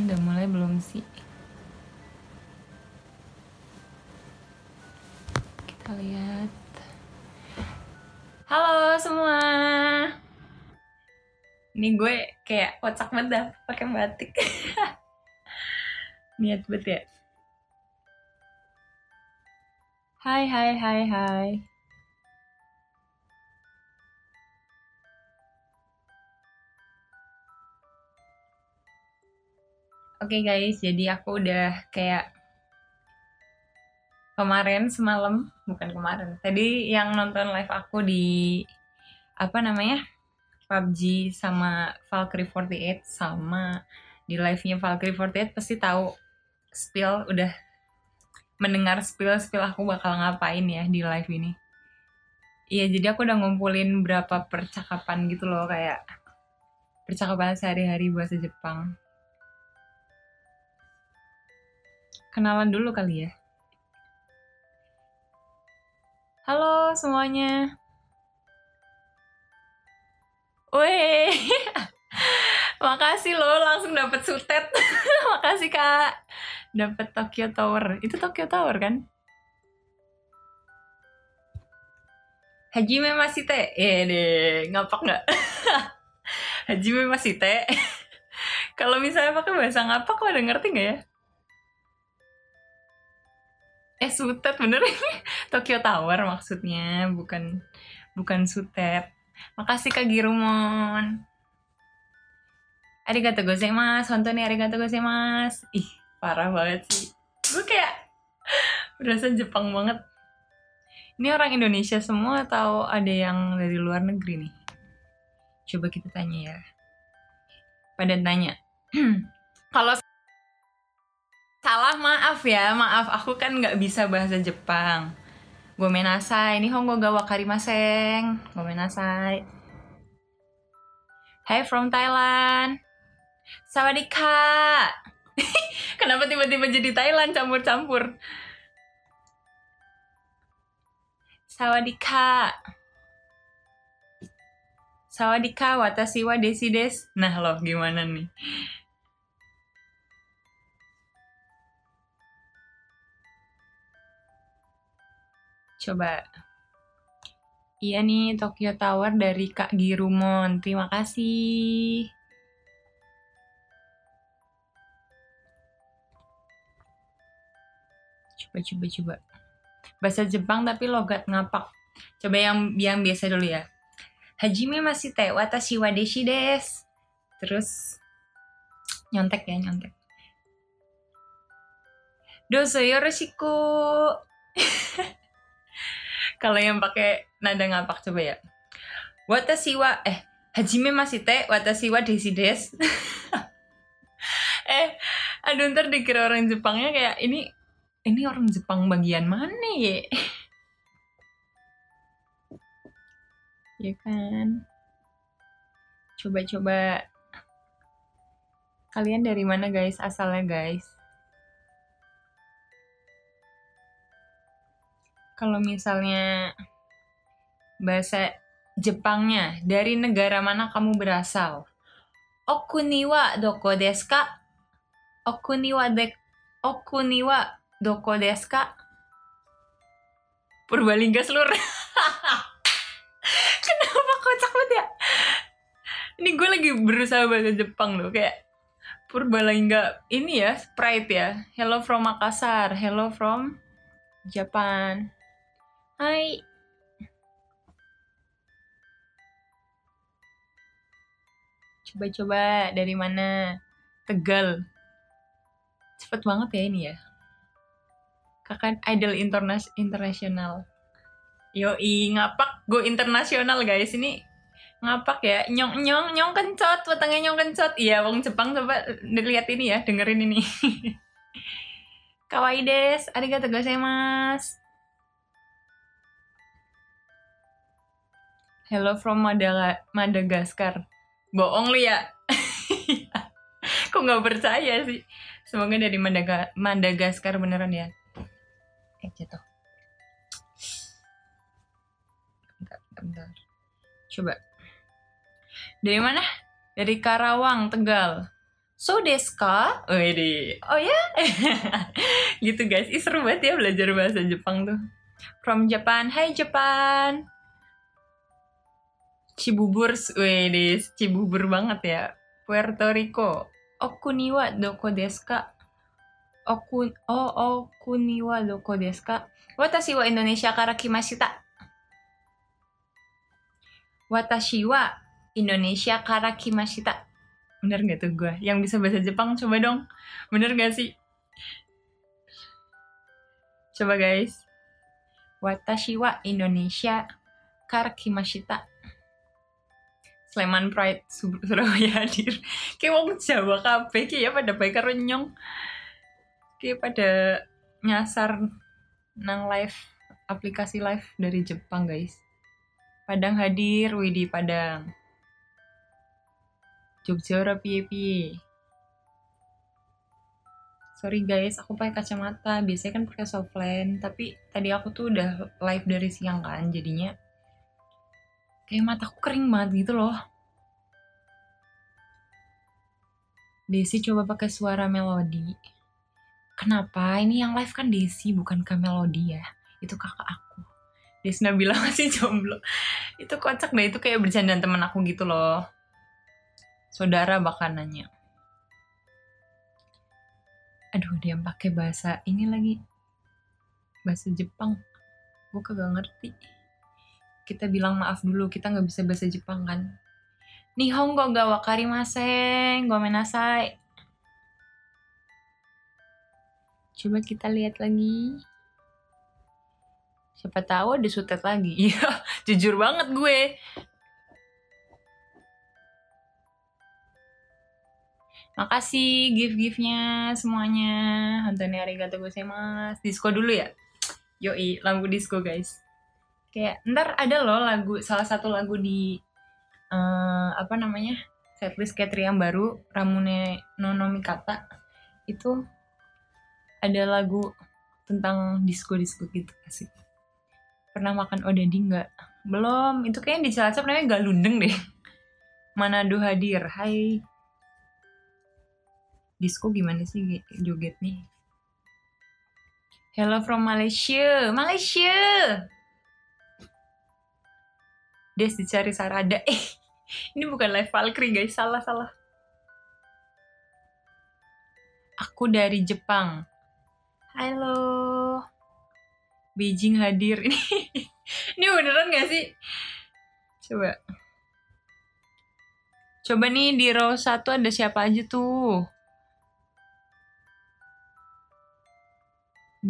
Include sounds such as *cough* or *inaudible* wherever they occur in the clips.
Udah mulai belum sih? Kita lihat. Halo semua. Ini gue kayak kocak banget pakai batik. *laughs* Niat banget ya. Hai hai hai hai. Oke guys, jadi aku udah kayak kemarin semalam, bukan kemarin. Tadi yang nonton live aku di apa namanya? PUBG sama Valkyrie 48 sama di live-nya Valkyrie 48 pasti tahu spill udah mendengar spill-spill aku bakal ngapain ya di live ini. Iya, jadi aku udah ngumpulin berapa percakapan gitu loh kayak percakapan sehari-hari bahasa Jepang. Kenalan dulu kali ya. Halo semuanya. Weh, *laughs* makasih loh langsung dapet sutet. *laughs* makasih kak, dapet Tokyo Tower. Itu Tokyo Tower kan? Hajime masih teh, eh deh ngapak nggak? *laughs* Hajime teh. Kalau misalnya pakai bahasa ngapak, udah ngerti nggak ya? Eh sutet bener *laughs* Tokyo Tower maksudnya bukan bukan sutet. Makasih kak Girumon. Arigato gozaimasu. Hontou ni arigato gozaimasu. Ih parah banget sih. Gue kayak *laughs* berasa Jepang banget. Ini orang Indonesia semua atau ada yang dari luar negeri nih? Coba kita tanya ya. Pada tanya *clears throat* kalau Salah maaf ya, maaf aku kan nggak bisa bahasa Jepang. Gue menasai, ini Honggo ga. Gue menasai. Hey from Thailand. Sawadika. *laughs* Kenapa tiba-tiba jadi Thailand campur-campur? Sawadika. Sawadika, watashi wa desi des. Nah loh, gimana nih? Coba. Iya nih, Tokyo Tower dari Kak Girumon. Terima kasih. Coba, coba, coba. Bahasa Jepang tapi logat ngapak. Coba yang yang biasa dulu ya. Hajime masih teh, watashi wa deshi des. Terus nyontek ya, nyontek. Doso yoroshiku. *laughs* kalau yang pakai nada ngapak coba ya. Watashi wa eh hajime masih teh watashi wa desi des. *laughs* Eh aduh ntar dikira orang Jepangnya kayak ini ini orang Jepang bagian mana ya? *laughs* Ya kan? Coba-coba. Kalian dari mana guys? Asalnya guys kalau misalnya bahasa Jepangnya dari negara mana kamu berasal? Okuni wa doko desu ka? Okuni wa de Okuni wa doko desu ka? Purbalingga seluruh. *laughs* Kenapa kocak banget ya? Ini gue lagi berusaha bahasa Jepang loh kayak Purbalingga ini ya Sprite ya. Hello from Makassar. Hello from Japan. Hai. Coba-coba dari mana? Tegal. Cepet banget ya ini ya. Kakak idol internas internasional. Yoi, ngapak go internasional guys. Ini ngapak ya. Nyong nyong nyong kencot, wetengnya nyong kencot. Iya, wong Jepang coba dilihat ini ya, dengerin ini. *laughs* Kawaii des, arigatou gozaimasu. Hello from Madaga Madagaskar. Bohong li ya. *laughs* Kok nggak percaya sih? Semoga dari Madaga Madagaskar beneran ya. Eh jatuh. Bentar, bentar. Coba. Dari mana? Dari Karawang, Tegal. So desu ka? Wede. Oh ya? *laughs* gitu guys. Ih, seru banget ya belajar bahasa Jepang tuh. From Japan. Hai Japan. Cibubur. Wede, Cibubur banget ya. Puerto Rico. Okuniwa doko desu ka? Oku, oh, okuniwa doko desu ka? Watashi wa Indonesia kara kimashita. Watashi wa Indonesia kara kimashita. Bener gak tuh gue? Yang bisa bahasa Jepang coba dong. Bener gak sih? Coba guys. Watashi wa Indonesia kara kimashita. Sleman Pride Sur- Surabaya *laughs* hadir. Kayak wong Jawa kabeh kayak pada baik nyong. Kayak pada nyasar nang live aplikasi live dari Jepang guys. Padang hadir, Widi Padang. Jogja ora piye-piye. Sorry guys, aku pakai kacamata. Biasanya kan pakai softland, tapi tadi aku tuh udah live dari siang kan, jadinya kayak mataku kering banget gitu loh. Desi coba pakai suara melodi. Kenapa? Ini yang live kan Desi, bukan Kak Melodi ya. Itu kakak aku. Desi Nabila *laughs* masih jomblo. Itu kocak deh, itu kayak bercandaan temen aku gitu loh. Saudara bahkan nanya. Aduh, dia pakai bahasa ini lagi. Bahasa Jepang. Gue kagak ngerti. Kita bilang maaf dulu, kita nggak bisa bahasa Jepang kan. Nihongo ga wakarimasen, gomenasai. Coba kita lihat lagi. Siapa tahu ada sutet lagi. Iya, *laughs* jujur banget gue. Makasih gift-giftnya semuanya. Hantoni arigato gozaimasu. Disco dulu ya. Yoi, lagu disco guys. Kayak ntar ada loh lagu salah satu lagu di eh, apa namanya setlist Katri yang baru Ramune Nono Mikata itu ada lagu tentang disco disco gitu asik. Pernah makan odadi nggak? Belum. Itu kayaknya di Cilacap namanya Galundeng deh. Manado hadir. Hai. Disco gimana sih joget nih? Hello from Malaysia. Malaysia. Des dicari Sarada. *laughs* Eh, ini bukan live Valkyrie guys. Salah, salah. Aku dari Jepang. Halo. Beijing hadir. Ini *laughs* ini beneran gak sih? Coba. Coba nih di row 1 ada siapa aja tuh?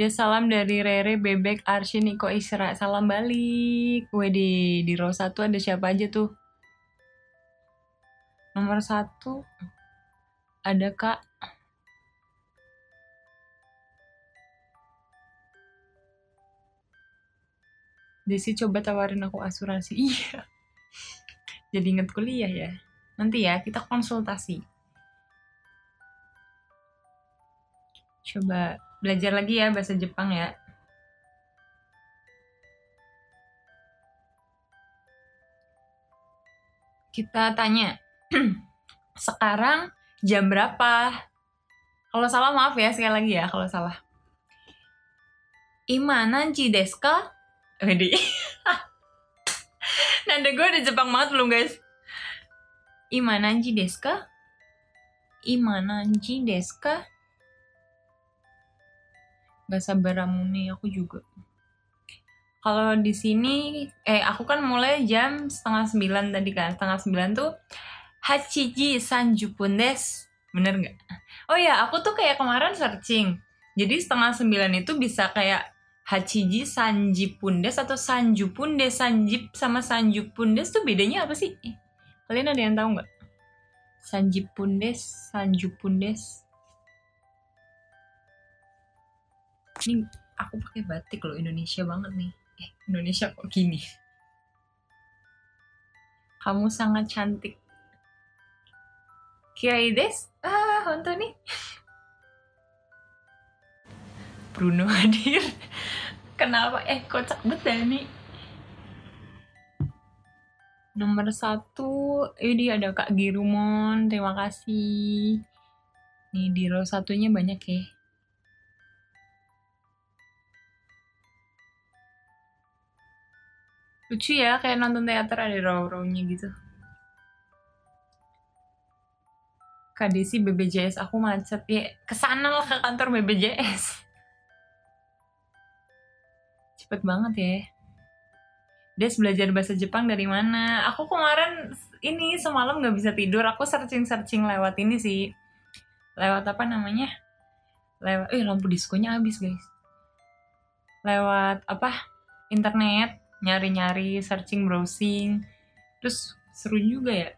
Dia salam dari Rere, Bebek, Arsy, Niko, Isra. Salam balik. Wede, di row 1 ada siapa aja tuh? Nomor 1 ada Kak Desi coba tawarin aku asuransi. *laughs* Iya. Jadi inget kuliah ya. Nanti ya kita konsultasi. Coba belajar lagi ya bahasa Jepang ya. Kita tanya. *clears throat* Sekarang jam berapa? Kalau salah maaf ya sekali lagi ya kalau salah. Ima nanji desu ka? Wedi. *laughs* Nanda gue udah Jepang banget belum guys? Ima nanji desu ka? Ima desu ka? Bahasa Baramune aku juga. Kalau di sini, eh aku kan mulai jam setengah sembilan tadi kan. Setengah sembilan tuh Hachiji sanjupun des. Bener nggak? Oh ya, aku tuh kayak kemarin searching. Jadi setengah sembilan itu bisa kayak Hachiji Sanjipundes atau Sanjupundes Sanjip sama Sanjupundes tuh bedanya apa sih? Kalian ada yang tahu nggak? Sanjipundes, Sanjupundes. Ini aku pakai batik loh Indonesia banget nih. Eh, Indonesia kok gini? Kamu sangat cantik. Kirai des? Ah, honto nih. Bruno hadir. Kenapa? Eh, kocak dah nih. Nomor satu, ini ada Kak Girumon. Terima kasih. nih di row satunya banyak ya lucu ya kayak nonton teater ada row-rownya gitu Kak Desi BBJS aku macet ya ke sana lah ke kantor BBJS cepet banget ya Des belajar bahasa Jepang dari mana? Aku kemarin ini semalam nggak bisa tidur. Aku searching-searching lewat ini sih. Lewat apa namanya? Lewat, eh lampu diskonya habis guys. Lewat apa? Internet, nyari-nyari, searching, browsing. Terus seru juga ya.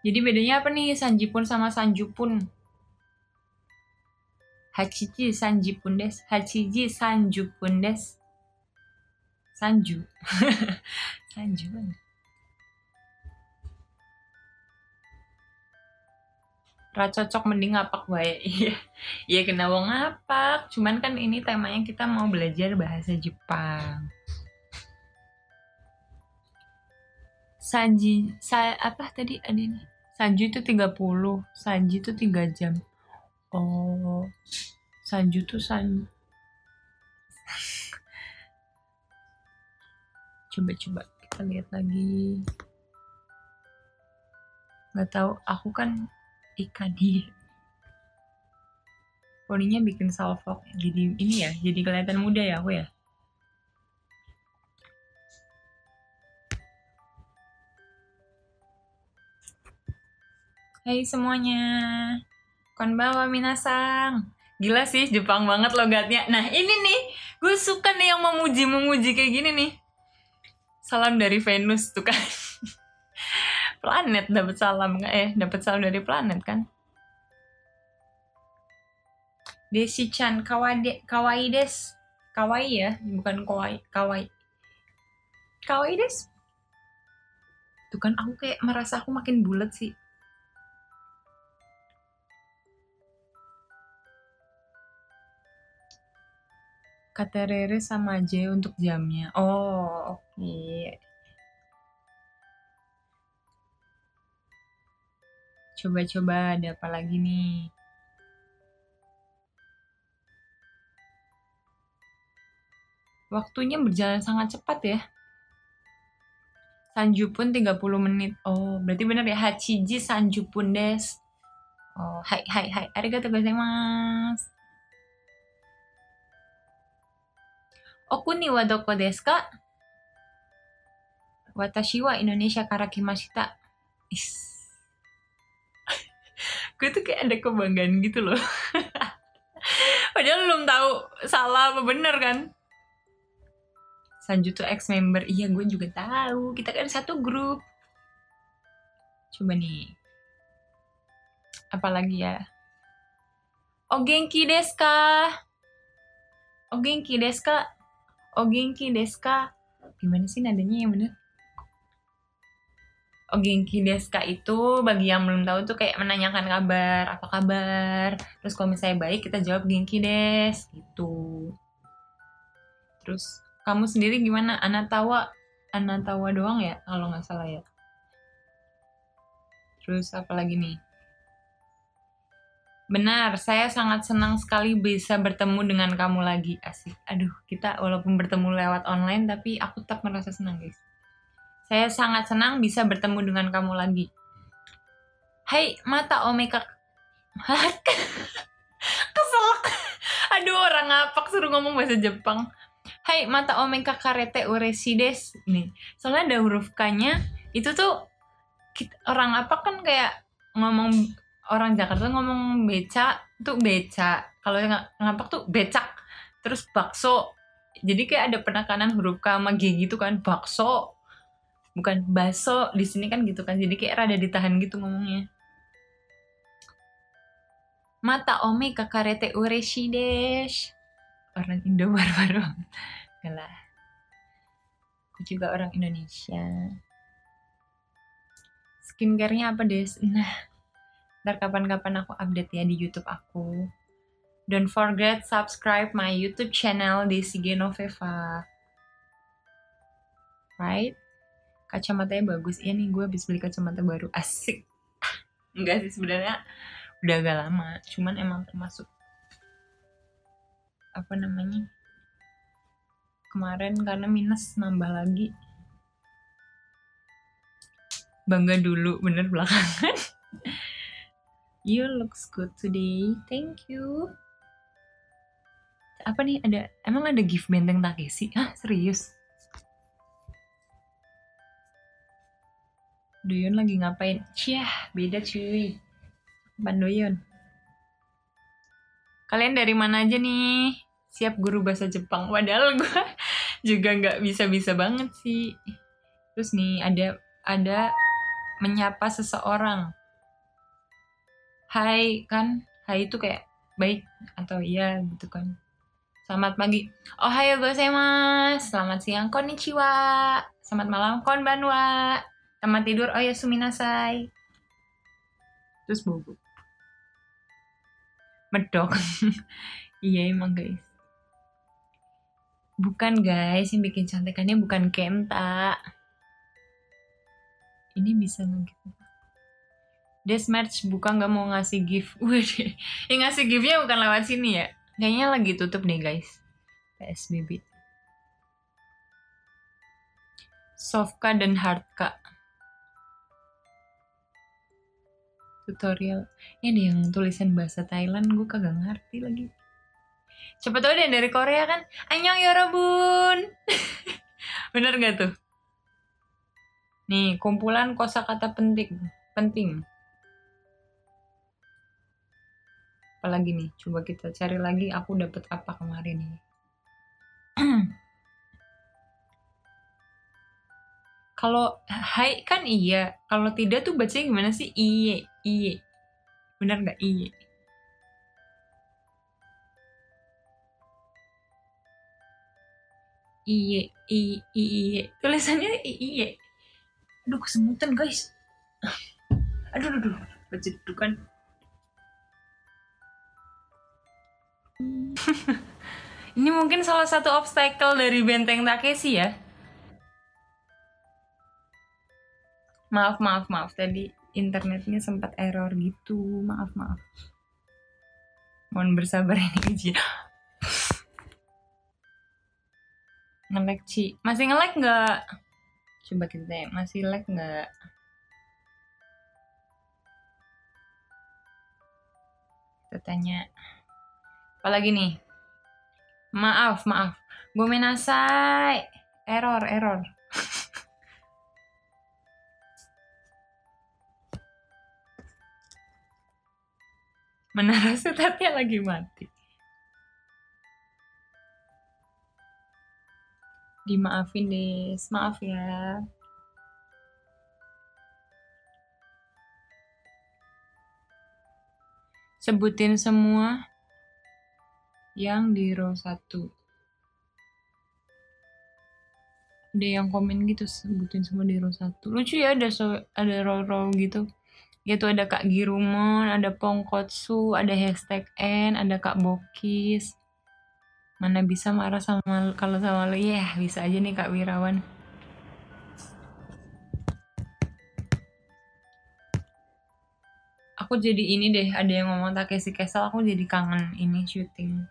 Jadi bedanya apa nih Sanjipun sama Sanjupun? Hachiji Sanjipun des. Hachiji Sanjupun des. Sanju. *laughs* Sanju Ra cocok mending ngapak wae. *laughs* Iya. Iya kena wong ngapak. Cuman kan ini temanya kita mau belajar bahasa Jepang. Sanji, sa, apa tadi ada ini? Sanju itu 30, Sanji itu 3 jam. Oh, Sanju tuh san coba-coba kita lihat lagi nggak tahu aku kan ikan dia poninya bikin salfok. Jadi ini ya jadi kelihatan muda ya aku ya? Hai semuanya. Konbawa minasang. Gila sih Jepang banget logatnya. Nah ini nih Gue suka nih yang memuji-memuji kayak gini nih. Salam dari Venus tuh kan *laughs* planet dapat salam nggak eh dapat salam dari planet kan Desi Chan kawaii kawaii des kawaii ya bukan kawaii kawaii kawaii des tuh kan aku kayak merasa aku makin bulat sih kata Rere sama aja untuk jamnya. Oh, oke. Okay. Coba-coba ada apa lagi nih? Waktunya berjalan sangat cepat ya. Sanjupun 30 menit. Oh, berarti benar ya Hachiji Sanjupun des. Oh, hai hai hai. Arigatou gozaimasu. Oku ni wa doko desu ka? Watashi wa Indonesia kara kimashita. Is. Gue tuh kayak ada kebanggaan gitu loh. *laughs* Padahal belum tahu salah apa bener kan. Sanju tuh ex-member. Iya gue juga tahu. Kita kan satu grup. Coba nih. Apalagi ya. O genki desu ka? O genki desu ka? O genki desu ka? Gimana sih nadanya yang bener? O genki desu ka itu bagi yang belum tahu tuh kayak menanyakan kabar, apa kabar. Terus kalau misalnya baik kita jawab genki des gitu. Terus kamu sendiri gimana? Anatawa Anatawa doang ya kalau nggak salah ya. Terus apa lagi nih? Benar, saya sangat senang sekali bisa bertemu dengan kamu lagi. Asik. Aduh, kita walaupun bertemu lewat online, tapi aku tetap merasa senang, guys. Saya sangat senang bisa bertemu dengan kamu lagi. Hai, mata omeka. *laughs* Keselak. Aduh, orang ngapak suruh ngomong bahasa Jepang. Hai, mata omeka karete ureshi desu. Nih, soalnya ada huruf K-nya, itu tuh kita, orang apa kan kayak ngomong orang Jakarta ngomong beca tuh beca kalau ng ngapak tuh becak terus bakso jadi kayak ada penekanan huruf K sama G gitu kan bakso bukan baso di sini kan gitu kan jadi kayak rada ditahan gitu ngomongnya mata ome kakarete ureshi desu orang Indo *laughs* baru-baru enggak lah aku juga orang Indonesia skincare-nya apa des nah Ntar kapan-kapan aku update ya di YouTube aku. Don't forget subscribe my YouTube channel di Genoveva. Right? Kacamatanya bagus. Iya nih gue habis beli kacamata baru. Asik. Enggak sih sebenarnya udah agak lama. Cuman emang termasuk apa namanya kemarin karena minus nambah lagi. Bangga dulu bener belakangan. *laughs* You looks good today. Thank you. Apa nih ada emang ada gift benteng Takeshi? Ah serius Doyon lagi ngapain? Ciah, beda cuy. Bandoyon. Kalian dari mana aja nih? Siap guru bahasa Jepang. Padahal gue *laughs* juga nggak bisa-bisa banget sih. Terus nih ada ada menyapa seseorang. Hai kan? Hai itu kayak baik atau iya gitu kan. Selamat pagi. Oh hayo mas. Selamat siang konnichiwa. Selamat malam konbanwa. Selamat tidur, oh ya suminasai. Terus bobo. Medok. *laughs* iya emang guys. Bukan guys, yang bikin cantikannya bukan Kenta. Ini bisa nge-gift Deathmatch buka nggak mau ngasih gift. *laughs* Wih, yang ngasih giftnya bukan lewat sini ya. Kayaknya lagi tutup nih guys. PSBB. Sofka dan Hardka. Tutorial. Ini ada yang tulisan bahasa Thailand gue kagak ngerti lagi. Coba tau deh dari Korea kan? Annyeong yorobun. *laughs* Bener gak tuh? Nih kumpulan kosakata penting Penting. Apalagi nih? Coba kita cari lagi Aku dapet apa kemarin nih *clears throat* kalau hai kan iya. Kalau tidak tuh bacanya gimana sih? Iye iye benar nggak? Iye iye iye iye tulisannya iye aduh kesemutan guys. Aduh aduh, aduh. baca itu kan. *laughs* Ini mungkin salah satu obstacle dari benteng Takeshi ya maaf maaf maaf. Tadi internetnya sempat error gitu. Maaf maaf. Mohon bersabar ini *laughs* aja. Ngelek Ci. Masih ngelek nggak? Coba kita ya masih lag nggak? Kita tanya. Apalagi nih? Maaf maaf. Gue menasai. Error error menara *laughs* sutatnya lagi mati. Dimaafin des. Maaf ya. Sebutin semua yang di row 1 ada yang komen gitu sebutin semua di row 1 lucu ya ada so, ada row row yaitu ada Kak Girumon, ada Pongkotsu, ada hashtag N, ada Kak Bokis. Mana bisa marah sama kalau sama lu? Ya, yeah, bisa aja nih Kak Wirawan. Aku jadi ini deh, ada yang ngomong Takeshi Castle, aku jadi kangen ini syuting.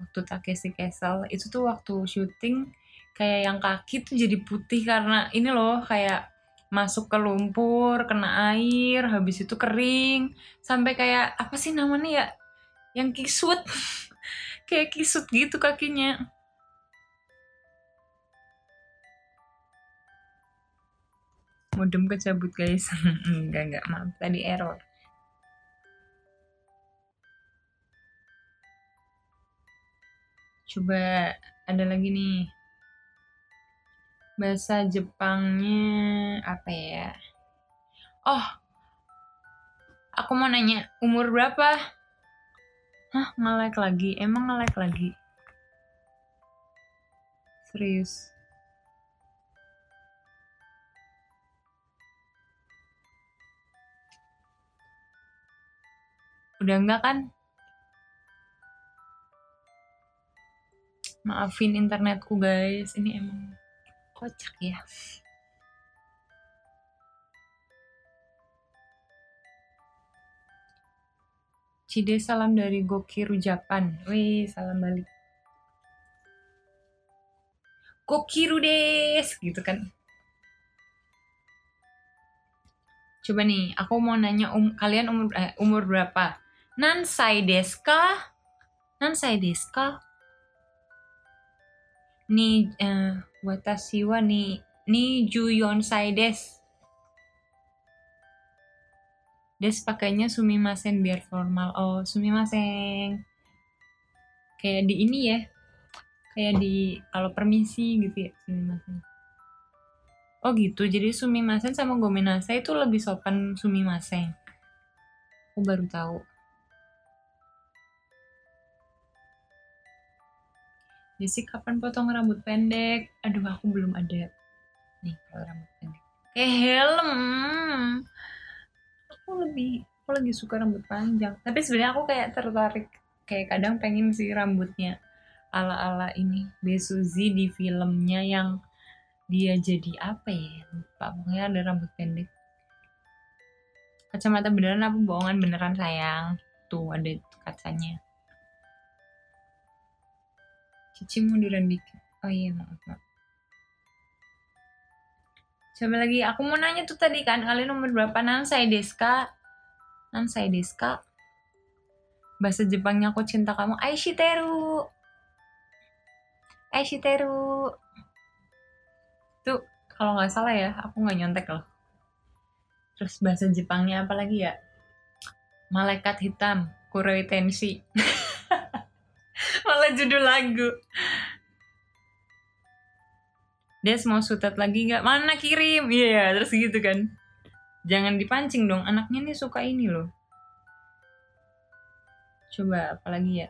Waktu Takeshi Castle, itu tuh waktu syuting kayak yang kaki tuh jadi putih karena ini loh kayak masuk ke lumpur, kena air, habis itu kering, sampai kayak apa sih namanya ya? Yang kisut. *laughs* kayak kisut gitu kakinya. Modem kecabut guys. *laughs* enggak enggak, maaf tadi error. Coba ada lagi nih bahasa Jepangnya apa ya? Oh, aku mau nanya umur berapa? Hah, nge-like lagi? Emang nge-like lagi? Serius? Udah enggak kan? Maafin internetku guys, ini emang kocak ya Cide salam dari Gokiru Japan. Wih, salam balik. Gokiru des, gitu kan. Coba nih, aku mau nanya um, kalian umur eh, umur berapa? Nansai desu ka? Nansai desu ka? Ni eh, watashi wa ni ni juyon sai desu. Des pakainya sumimasen biar formal. Oh, sumimasen. Kayak di ini ya. Kayak di kalau permisi gitu ya, sumimasen. Oh gitu, jadi sumimasen sama gomenasai itu lebih sopan sumimasen. Aku baru tahu. Jadi kapan potong rambut pendek? Aduh, aku belum ada. Nih, kalau rambut pendek. Kayak helm aku lebih aku lagi suka rambut panjang tapi sebenarnya aku kayak tertarik kayak kadang pengen sih rambutnya ala ala ini Besuzi di filmnya yang dia jadi apa ya lupa pokoknya ada rambut pendek kacamata beneran apa bohongan beneran sayang tuh ada kacanya Cici munduran dikit oh iya maaf maaf Coba lagi, aku mau nanya tuh tadi kan, kalian nomor berapa? Nansai deska? Nansai deska? Bahasa Jepangnya aku cinta kamu, Aishiteru. Aishiteru. Tuh, kalau nggak salah ya, aku nggak nyontek loh. Terus bahasa Jepangnya apa lagi ya? Malaikat hitam, Kuroi Tenshi. *laughs* Judul lagu. Des mau sutet lagi nggak? Mana kirim? Iya, yeah, terus gitu kan. Jangan dipancing dong, anaknya nih suka ini loh. Coba apalagi ya?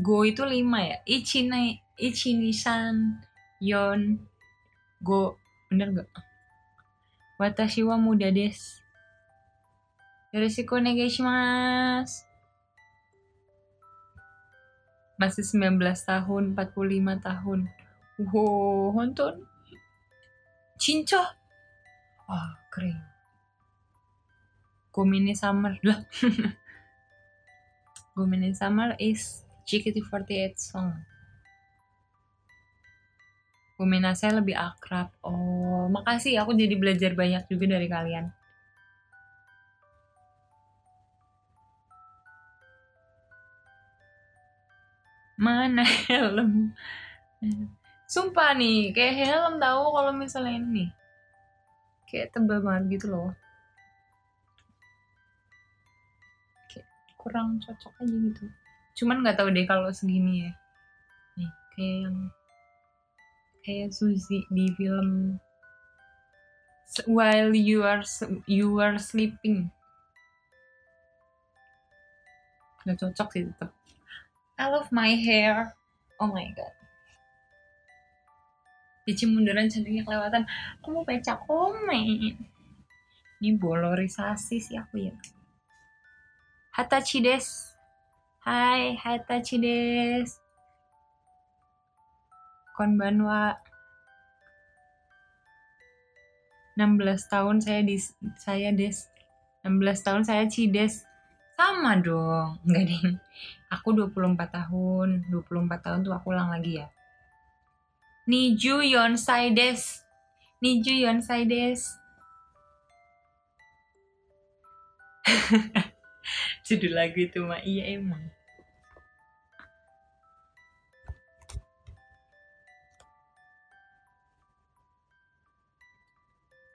Go itu lima ya? Ichine, Ichinisan, Yon, Go. Bener gak? Watashi wa muda des. Yoroshiku onegaishimasu masih 19 tahun, 45 tahun. Wow, honton. Cinco. Wah, oh, keren. Gomini Summer. Lah. *laughs* Gomini Summer is JKT48 song. Gomina saya lebih akrab. Oh, makasih. Aku jadi belajar banyak juga dari kalian. Mana *laughs* helm? Sumpah nih, kayak helm tahu kalau misalnya ini. Kayak tebal banget gitu loh. Kayak kurang cocok aja gitu. Cuman nggak tahu deh kalau segini ya. Nih, kayak yang kayak Suzy di film While You Are You Are Sleeping. Gak cocok sih tetap. I love my hair. Oh my god. Cici munduran cantiknya kelewatan. Aku mau baca komen. Ini bolorisasi sih aku ya. Hatachi des. Hai, Hatachi des. Konbanwa. 16 tahun saya di saya des. 16 tahun saya cides. Sama dong. Enggak deh aku 24 tahun. 24 tahun tuh aku ulang lagi ya. Niju Yonsai des Niju Yonsai des *laughs* judul lagu itu mah iya emang.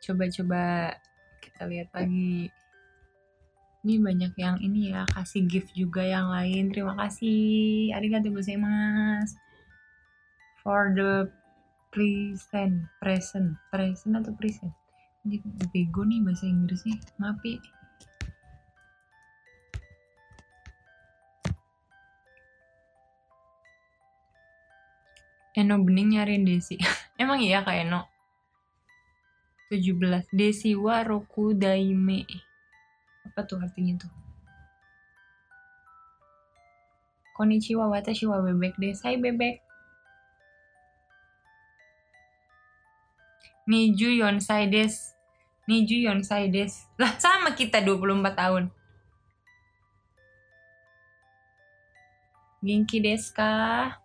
Coba-coba kita lihat lagi ini banyak yang ini ya kasih gift juga yang lain. Terima kasih. Arigatou gozaimasu for the present present present atau present? Ini bego nih bahasa Inggrisnya. Maaf ya Eno Bening nyariin Desi. *laughs* Emang iya kak Eno? 17 Desi wa Roku Daime apa tuh artinya tuh Konnichiwa watashi wa bebek deh saya bebek Niju yonsai des Niju Yonsai des. Lah sama kita 24 tahun. Genki desu ka?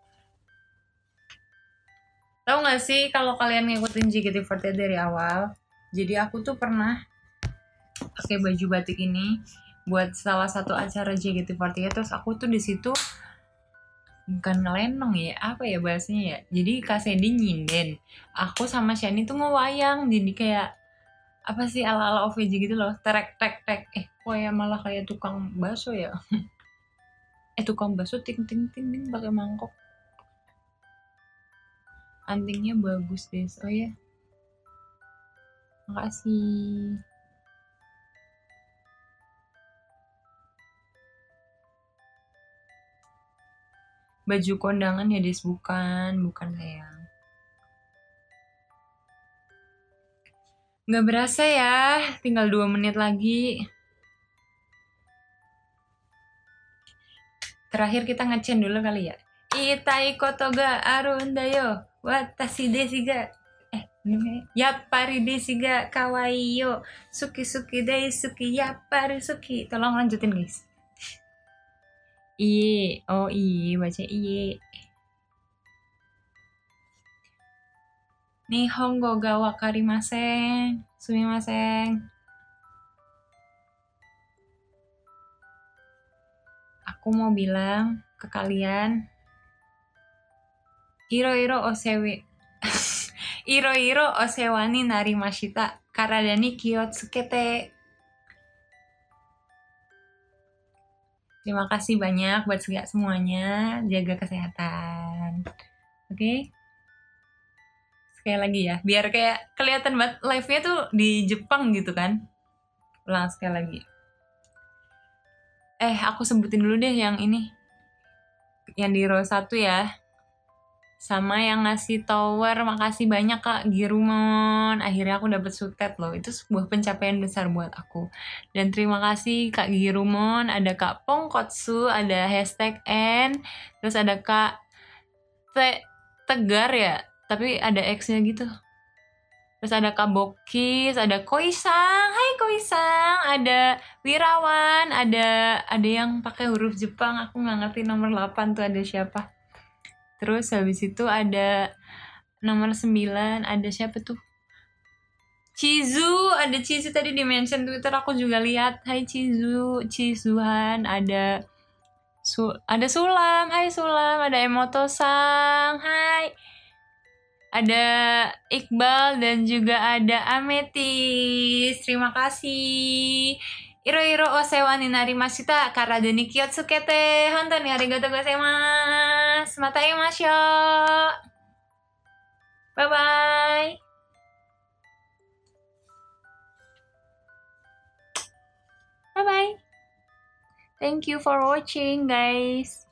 Tahu gak sih kalau kalian ngikutin JKT48 dari awal? Jadi aku tuh pernah pakai baju batik ini buat salah satu acara JKT48 terus aku tuh di situ bukan ngelenong ya apa ya bahasanya ya? Jadi Kak Sandy nyinden aku sama Shani tuh ngewayang jadi kayak apa sih ala ala OVJ gitu loh. Trek trek trek eh kok ya malah kayak tukang bakso ya? *laughs* Eh tukang bakso ting ting ting ting pakai mangkok. Antingnya bagus deh oh ya. Makasih baju kondangan ya Des? Bukan bukan sayang. Nggak berasa ya tinggal dua menit lagi. Terakhir kita ngecen dulu kali ya. Itai kotoga arundayo watashi desu ga eh yappari desu ga kawaii yo. Suki suki daisuki yappari suki. Tolong lanjutin guys Iye, oh iye, baca iye. Nihongo ga wakarimasen. Sumimasen. Aku mau bilang ke kalian Iro-iro osewe *laughs* Iro-iro osewani narimashita Karada ni kiyotsukete Terima kasih banyak buat semuanya. Jaga kesehatan. Oke. Okay? Sekali lagi ya, biar kayak kelihatan banget live-nya tuh di Jepang gitu kan. Ulang sekali lagi. Eh, aku sebutin dulu deh yang ini. Yang di row 1 ya sama yang ngasih tower makasih banyak kak Girumon. Akhirnya aku dapet sutet loh. Itu sebuah pencapaian besar buat aku. Dan terima kasih kak Girumon. Ada kak Pongkotsu ada hashtag N terus ada kak Te Tegar ya? Tapi ada X nya gitu. Terus ada kak Bokis ada Koisang. Hai Koisang. Ada Wirawan ada ada yang pakai huruf Jepang. Aku nggak ngerti nomor 8 tuh ada siapa Terus habis itu ada nomor 9 ada siapa tuh? Cizu, ada Cizu tadi di mention Twitter aku juga lihat. Hai Cizu, Cizuhan, ada Su ada Sulam, hai Sulam, ada Emoto Sang, hai. Ada Iqbal dan juga ada Ametis. Terima kasih. Iro iro osewa ni narimashita karada ni kiyotsukete. Honton ni arigatou gozaimasu. Mata imashou. Bye bye. Bye bye. Thank you for watching guys.